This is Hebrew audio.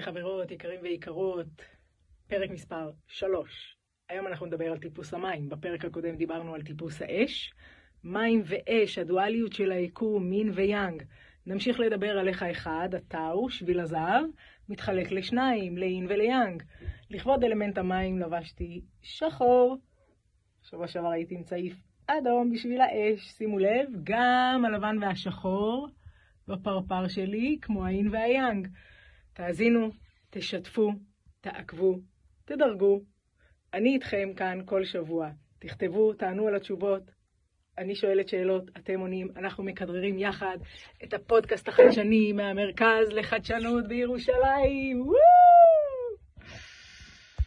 וחברות, יקרים ויקרות, פרק מספר 3. היום אנחנו נדבר על טיפוס המים. בפרק הקודם דיברנו על טיפוס האש. מים ואש, הדואליות של היקום, מין ויאנג. נמשיך לדבר על איך האחד, הטאו, שביל הזהב, מתחלק לשניים, לאין וליאנג. לכבוד אלמנט המים לבשתי שחור. שבוע שעבר הייתי עם צעיף אדום בשביל האש. שימו לב, גם הלבן והשחור בפרפר שלי, כמו האין והיאנג. תאזינו, תשתפו, תעקבו, תדרגו. אני איתכם כאן כל שבוע. תכתבו, תענו על התשובות. אני שואלת שאלות, אתם עונים, אנחנו מכדררים יחד את הפודקאסט החדשני מהמרכז לחדשנות בירושלים. וואו!